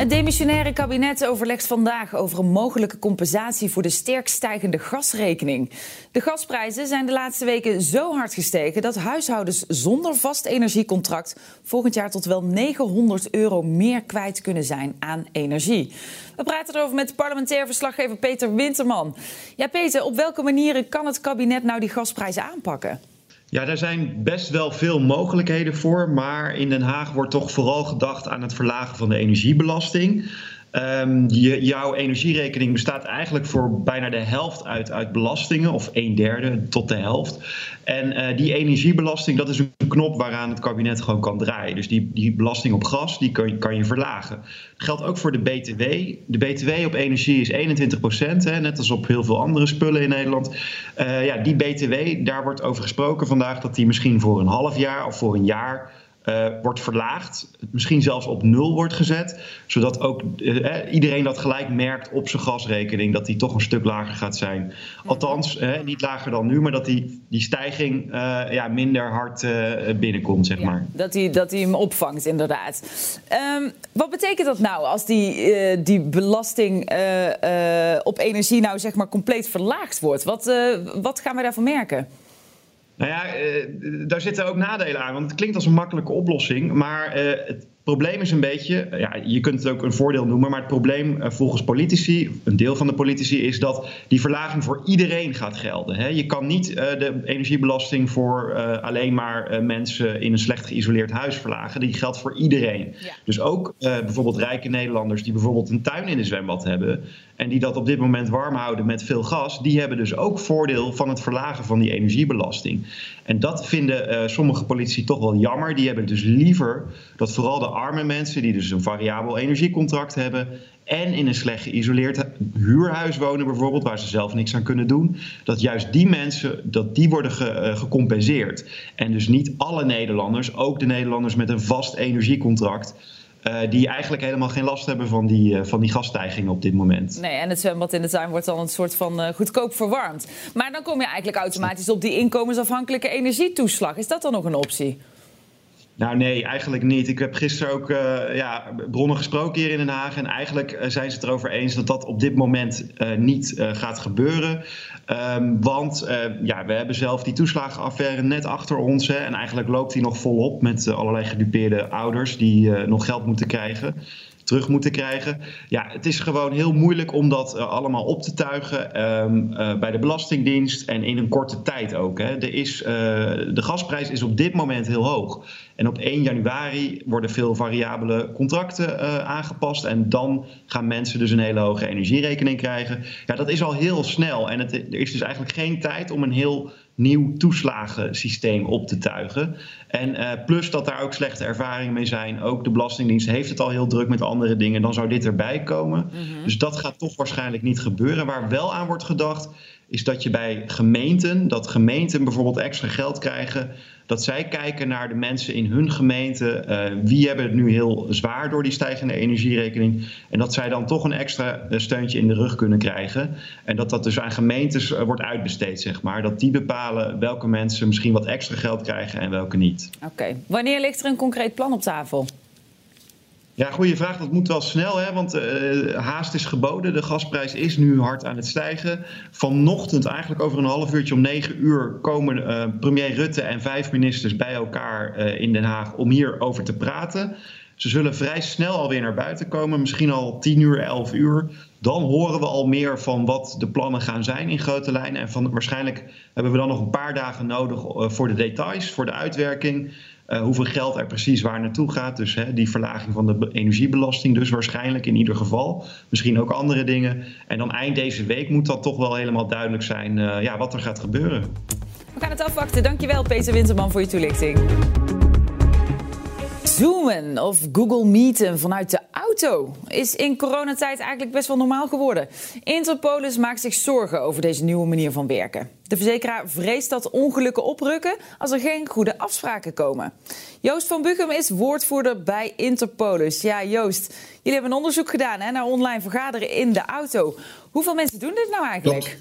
Het demissionaire kabinet overlegt vandaag over een mogelijke compensatie voor de sterk stijgende gasrekening. De gasprijzen zijn de laatste weken zo hard gestegen dat huishoudens zonder vast energiecontract volgend jaar tot wel 900 euro meer kwijt kunnen zijn aan energie. We praten erover met parlementair verslaggever Peter Winterman. Ja, Peter, op welke manieren kan het kabinet nou die gasprijzen aanpakken? Ja, daar zijn best wel veel mogelijkheden voor. Maar in Den Haag wordt toch vooral gedacht aan het verlagen van de energiebelasting. Um, je, jouw energierekening bestaat eigenlijk voor bijna de helft uit, uit belastingen, of een derde tot de helft. En uh, die energiebelasting, dat is een knop waaraan het kabinet gewoon kan draaien. Dus die, die belasting op gas, die kan, kan je verlagen. Dat geldt ook voor de BTW. De BTW op energie is 21 procent, net als op heel veel andere spullen in Nederland. Uh, ja, die BTW, daar wordt over gesproken vandaag dat die misschien voor een half jaar of voor een jaar uh, wordt verlaagd, misschien zelfs op nul wordt gezet, zodat ook uh, iedereen dat gelijk merkt op zijn gasrekening, dat die toch een stuk lager gaat zijn. Althans, uh, niet lager dan nu, maar dat die, die stijging ja, minder hard binnenkomt, zeg ja, maar. Dat hij dat hem opvangt, inderdaad. Um, wat betekent dat nou als die, die belasting op energie nou zeg maar compleet verlaagd wordt? Wat, wat gaan we daarvan merken? Nou ja, uh, daar zitten ook nadelen aan. Want het klinkt als een makkelijke oplossing. Maar uh, het probleem is een beetje, ja, je kunt het ook een voordeel noemen, maar het probleem uh, volgens politici, een deel van de politici, is dat die verlaging voor iedereen gaat gelden. Hè. Je kan niet de energiebelasting voor alleen maar mensen in een slecht geïsoleerd huis verlagen. Die geldt voor iedereen. Ja. Dus ook bijvoorbeeld rijke Nederlanders die bijvoorbeeld een tuin in een zwembad hebben en die dat op dit moment warm houden met veel gas, die hebben dus ook voordeel van het verlagen van die energiebelasting. En dat vinden uh, sommige politici toch wel jammer. Die hebben dus liever dat vooral de arme mensen, die dus een variabel energiecontract hebben en in een slecht geïsoleerd huurhuis wonen bijvoorbeeld, waar ze zelf niks aan kunnen doen, dat juist die mensen, dat die worden ge, uh, gecompenseerd. En dus niet alle Nederlanders, ook de Nederlanders met een vast energiecontract, uh, die eigenlijk helemaal geen last hebben van die, uh, van die gasstijgingen op dit moment. Nee, en het zwembad in de tuin wordt dan een soort van uh, goedkoop verwarmd. Maar dan kom je eigenlijk automatisch op die inkomensafhankelijke energietoeslag. Is dat dan nog een optie? Nou nee, eigenlijk niet. Ik heb gisteren ook uh, ja, bronnen gesproken hier in Den Haag. En eigenlijk uh, zijn ze het erover eens dat dat op dit moment uh, niet gaat gebeuren. Um, want ja, we hebben zelf die toeslagenaffaire net achter ons. Hè, en eigenlijk loopt die nog volop met allerlei gedupeerde ouders die nog geld moeten krijgen terug moeten krijgen. Ja, het is gewoon heel moeilijk om dat uh, allemaal op te tuigen um, uh, bij de Belastingdienst en in een korte tijd ook. Hè. Er is, uh, de gasprijs is op dit moment heel hoog. En op 1 januari worden veel variabele contracten aangepast. En dan gaan mensen dus een hele hoge energierekening krijgen. Ja, dat is al heel snel. En het, er is dus eigenlijk geen tijd om een heel nieuw toeslagensysteem op te tuigen. En uh, plus dat daar ook slechte ervaringen mee zijn. Ook de Belastingdienst heeft het al heel druk met andere dingen. Dan zou dit erbij komen. Mm-hmm. Dus dat gaat toch waarschijnlijk niet gebeuren. Waar wel aan wordt gedacht, is dat je bij gemeenten, dat gemeenten bijvoorbeeld extra geld krijgen dat zij kijken naar de mensen in hun gemeente. Uh, wie hebben het nu heel zwaar door die stijgende energierekening? En dat zij dan toch een extra steuntje in de rug kunnen krijgen. En dat dat dus aan gemeentes uh, wordt uitbesteed, zeg maar. Dat die bepalen welke mensen misschien wat extra geld krijgen en welke niet. Oké. Wanneer ligt er een concreet plan op tafel? Ja, goede vraag. Dat moet wel snel, hè? want uh, haast is geboden. De gasprijs is nu hard aan het stijgen. Vanochtend, eigenlijk over een half uurtje om negen uur, komen uh, premier Rutte en vijf ministers bij elkaar uh, in Den Haag om hierover te praten. Ze zullen vrij snel alweer naar buiten komen, misschien al 10 uur, 11 uur. Dan horen we al meer van wat de plannen gaan zijn in grote lijnen. En van, waarschijnlijk hebben we dan nog een paar dagen nodig voor de details, voor de uitwerking. Uh, hoeveel geld er precies waar naartoe gaat. Dus hè, die verlaging van de energiebelasting, dus waarschijnlijk in ieder geval. Misschien ook andere dingen. En dan eind deze week moet dat toch wel helemaal duidelijk zijn uh, ja, wat er gaat gebeuren. We gaan het afwachten. Dankjewel, Peter Winterman, voor je toelichting. Zoomen of Google Meeten vanuit de auto is in coronatijd eigenlijk best wel normaal geworden. Interpolis maakt zich zorgen over deze nieuwe manier van werken. De verzekeraar vreest dat ongelukken oprukken als er geen goede afspraken komen. Joost van Buchem is woordvoerder bij Interpolis. Ja, Joost, jullie hebben een onderzoek gedaan hè, naar online vergaderen in de auto. Hoeveel mensen doen dit nou eigenlijk?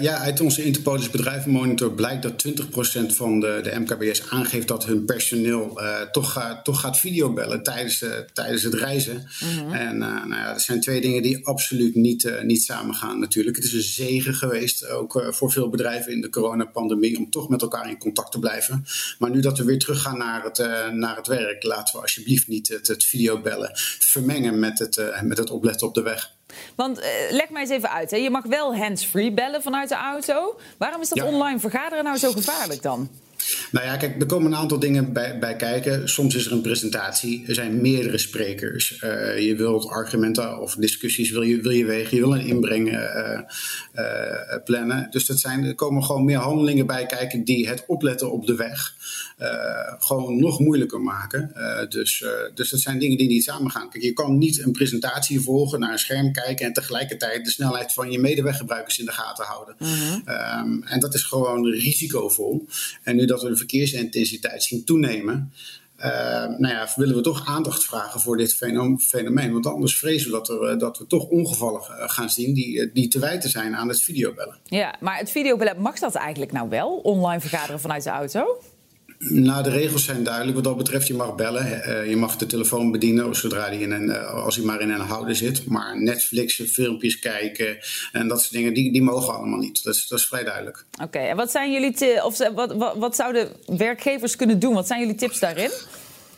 Ja, uit onze Interpolis bedrijvenmonitor blijkt dat 20% van de, de MKBS aangeeft dat hun personeel uh, toch, gaat, toch gaat videobellen tijdens, uh, tijdens het reizen. -hmm. En nou ja, dat zijn twee dingen die absoluut niet, niet samengaan natuurlijk. Het is een zegen geweest, ook voor veel bedrijven in de coronapandemie, om toch met elkaar in contact te blijven. Maar nu dat we weer teruggaan naar het, naar het werk, laten we alsjeblieft niet het, het videobellen vermengen met het, met het opletten op de weg. Want uh, leg mij eens even uit. Hè. Je mag wel hands-free bellen vanuit de auto. Waarom is dat ja. online vergaderen nou zo gevaarlijk dan? Nou ja, kijk, er komen een aantal dingen bij, bij kijken. Soms is er een presentatie, er zijn meerdere sprekers. Uh, je wilt argumenten of discussies wil je, wil je wegen, je wil een inbreng uh, uh, plannen. Dus dat zijn, er komen gewoon meer handelingen bij kijken die het opletten op de weg gewoon nog moeilijker maken. dus, dus dat zijn dingen die niet samengaan. Kijk, je kan niet een presentatie volgen, naar een scherm kijken en tegelijkertijd de snelheid van je medeweggebruikers in de gaten houden. -huh. um, en dat is gewoon risicovol. En nu dat we de verkeersintensiteit zien toenemen. Uh, nou ja, willen we toch aandacht vragen voor dit fenomeen. Want anders vrezen we dat, er, dat we toch ongevallen gaan zien die, die te wijten zijn aan het videobellen. Ja, maar het videobellen, mag dat eigenlijk nou wel? Online vergaderen vanuit de auto? Nou, de regels zijn duidelijk wat dat betreft. Je mag bellen, uh, je mag de telefoon bedienen zodra die in een, uh, als hij maar in een houder zit. Maar Netflix, filmpjes kijken en dat soort dingen, die, die mogen allemaal niet. Dat is, dat is vrij duidelijk. Oké, en wat zijn jullie of wat, wat, wat zouden werkgevers kunnen doen? Wat zijn jullie tips daarin?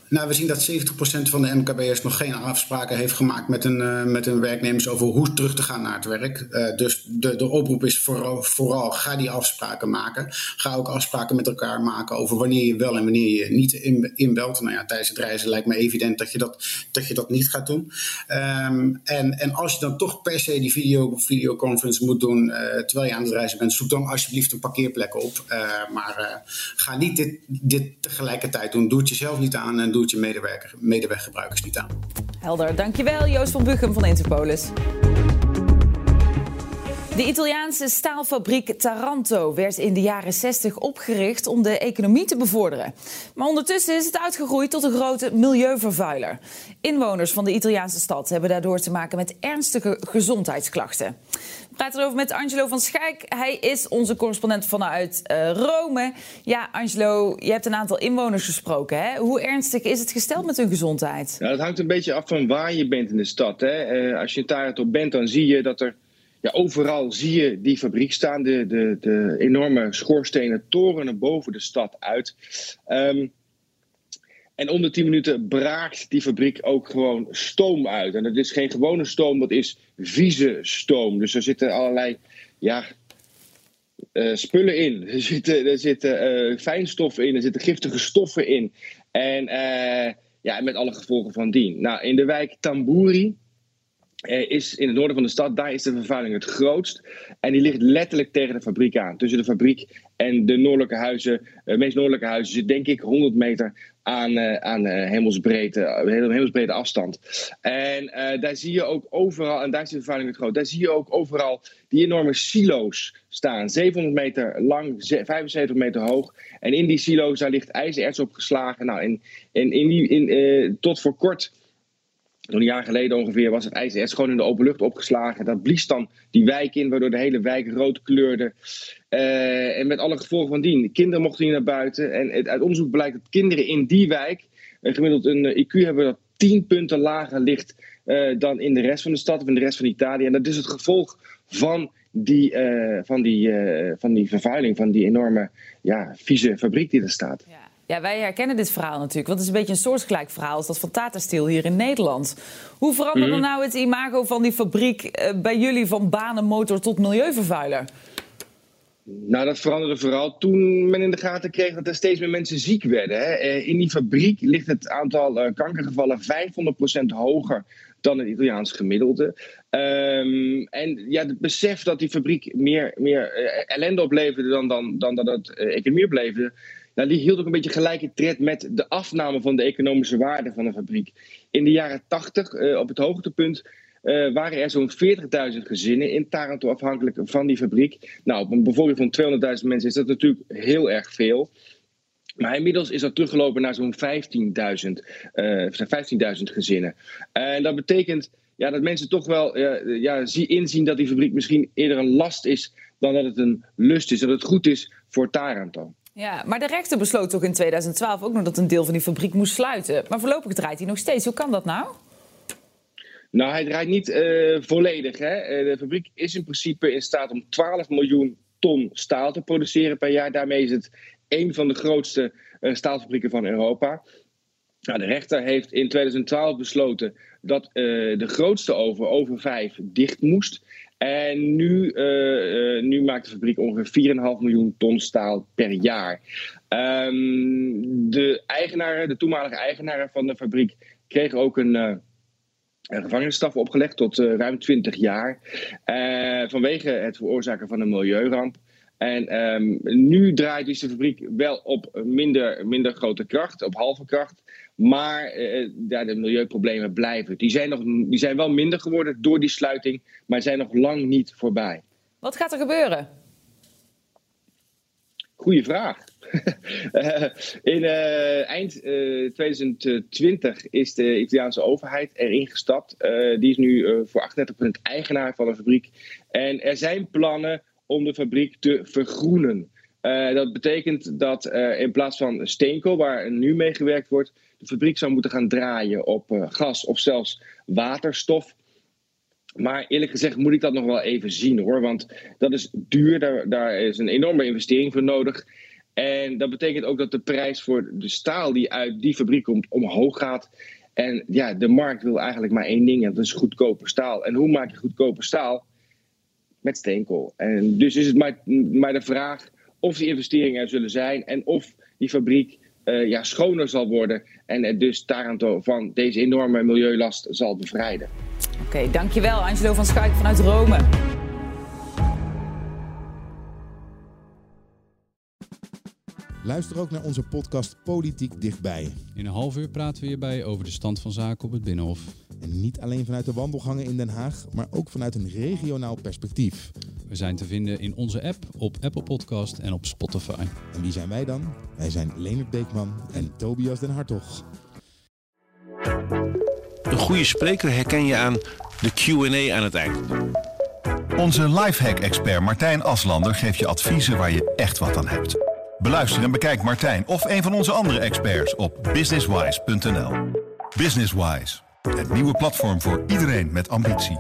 Nou, we zien dat 70% van de MKB'ers nog geen afspraken heeft gemaakt met hun, uh, met hun werknemers over hoe terug te gaan naar het werk. Uh, dus de, de oproep is vooral, vooral, ga die afspraken maken. Ga ook afspraken met elkaar maken over wanneer je wel en wanneer je niet in, inbelt. Nou ja, tijdens het reizen lijkt me evident dat je dat, dat, je dat niet gaat doen. Um, en, en als je dan toch per se die video, videoconference moet doen uh, terwijl je aan het reizen bent, zoek dan alsjeblieft een parkeerplek op. maar ga niet dit, dit tegelijkertijd doen. Doe het jezelf niet aan en doe het je medewerker, medeweggebruikers niet aan. Helder, dankjewel Joost van Buchem van Interpolis. De Italiaanse staalfabriek Taranto werd in de jaren 60 opgericht om de economie te bevorderen. Maar ondertussen is het uitgegroeid tot een grote milieuvervuiler. Inwoners van de Italiaanse stad hebben daardoor te maken met ernstige gezondheidsklachten. We praten erover met Angelo van Schijk. Hij is onze correspondent vanuit uh, Rome. Ja, Angelo, je hebt een aantal inwoners gesproken. Hè? Hoe ernstig is het gesteld met hun gezondheid? Ja, dat hangt een beetje af van waar je bent in de stad. Hè? Uh, als je in Taranto bent, dan zie je dat er overal zie je die fabriek staan. De, de, de enorme schoorstenen torenen boven de stad uit. Um, en om de 10 minuten braakt die fabriek ook gewoon stoom uit. En dat is geen gewone stoom, dat is vieze stoom. Dus er zitten allerlei ja, uh, spullen in. Er zitten, er zitten uh, fijnstoffen in, er zitten giftige stoffen in. En uh, ja, met alle gevolgen van dien. Nou, in de wijk Tamburi, is in het noorden van de stad, daar is de vervuiling het grootst. En die ligt letterlijk tegen de fabriek aan. Tussen de fabriek en de noordelijke huizen, de meest noordelijke huizen, zit denk ik 100 meter aan, uh, aan hemelsbreedte, hemelsbreedte afstand. En daar zie je ook overal, en daar is de vervuiling het groot, daar zie je ook overal die enorme silo's staan. 700 meter lang, 75 meter hoog. En in die silo's, daar ligt ijzererts opgeslagen. Nou, in, in, in die, in, tot voor kort een jaar geleden ongeveer was het ijzererts gewoon in de open lucht opgeslagen. Dat blies dan die wijk in, waardoor de hele wijk rood kleurde. Uh, en met alle gevolgen van dien. Kinderen mochten niet naar buiten. En het, uit onderzoek blijkt dat kinderen in die wijk gemiddeld een IQ hebben dat 10 punten lager ligt uh, dan in de rest van de stad of in de rest van Italië. En dat is het gevolg van die, van die, van die vervuiling, van die enorme ja, vieze fabriek die er staat. Ja. Ja, wij herkennen dit verhaal natuurlijk. Want het is een beetje een soortgelijk verhaal als dat van Tata Steel hier in Nederland. Hoe veranderde mm. nou het imago van die fabriek uh, bij jullie van banenmotor tot milieuvervuiler? Nou, dat veranderde vooral toen men in de gaten kreeg dat er steeds meer mensen ziek werden. Hè. In die fabriek ligt het aantal uh, kankergevallen 500% hoger dan het Italiaans gemiddelde. Um, en ja, het besef dat die fabriek meer, meer uh, ellende opleverde dan, dan, dan dat het economie opleverde Nou, die hield ook een beetje gelijke tred met de afname van de economische waarde van de fabriek. In de jaren 80, uh, op het hoogtepunt, uh, waren er zo'n 40.000 gezinnen in Taranto afhankelijk van die fabriek. Nou, op een bevolking van 200.000 mensen is dat natuurlijk heel erg veel. Maar inmiddels is dat teruggelopen naar zo'n 15.000 uh, 15 gezinnen. En dat betekent ja, dat mensen toch wel ja, inzien dat die fabriek misschien eerder een last is dan dat het een lust is, dat het goed is voor Taranto. Ja, maar de rechter besloot toch in 2012 ook nog dat een deel van die fabriek moest sluiten. Maar voorlopig draait hij nog steeds. Hoe kan dat nou? Nou, hij draait niet uh, volledig. Hè. Uh, de fabriek is in principe in staat om 12 miljoen ton staal te produceren per jaar. Daarmee is het een van de grootste uh, staalfabrieken van Europa. Nou, de rechter heeft in 2012 besloten dat de grootste oven, oven 5, dicht moest. En nu, uh, uh, nu maakt de fabriek ongeveer 4,5 miljoen ton staal per jaar. Um, de eigenaren, de toenmalige eigenaren van de fabriek, kregen ook een, uh, een gevangenisstraf opgelegd tot ruim 20 jaar. vanwege het veroorzaken van een milieuramp. En um, nu draait dus de fabriek wel op minder, minder grote kracht, op halve kracht. Maar uh, ja, de milieuproblemen blijven. Die zijn, nog, die zijn wel minder geworden door die sluiting, maar zijn nog lang niet voorbij. Wat gaat er gebeuren? Goeie vraag. uh, in uh, eind 2020 is de Italiaanse overheid erin gestapt. die is nu voor 38% eigenaar van de fabriek. En er zijn plannen om de fabriek te vergroenen. Uh, dat betekent dat uh, in plaats van steenkool, waar nu mee gewerkt wordt, de fabriek zou moeten gaan draaien op uh, gas of zelfs waterstof. Maar eerlijk gezegd moet ik dat nog wel even zien hoor, want dat is duur, daar, daar is een enorme investering voor nodig. En dat betekent ook dat de prijs voor de staal die uit die fabriek komt omhoog gaat. En ja, de markt wil eigenlijk maar één ding en dat is goedkope staal. En hoe maak je goedkope staal? Met steenkool. En dus is het maar, maar de vraag of die investeringen er zullen zijn en of die fabriek uh, ja, schoner zal worden en het dus Taranto van deze enorme milieulast zal bevrijden. Oké, okay, dankjewel Angelo van Schuik vanuit Rome. Luister ook naar onze podcast Politiek Dichtbij. In een half uur praten we hierbij over de stand van zaken op het Binnenhof. En niet alleen vanuit de wandelgangen in Den Haag, maar ook vanuit een regionaal perspectief. We zijn te vinden in onze app, op Apple Podcast en op Spotify. En wie zijn wij dan? Wij zijn Leonard Beekman en Tobias den Hartog. Een goede spreker herken je aan de Q&A aan het eind. Onze lifehack-expert Martijn Aslander geeft je adviezen waar je echt wat aan hebt. Beluister en bekijk Martijn of een van onze andere experts op businesswise.nl. Businesswise, het nieuwe platform voor iedereen met ambitie.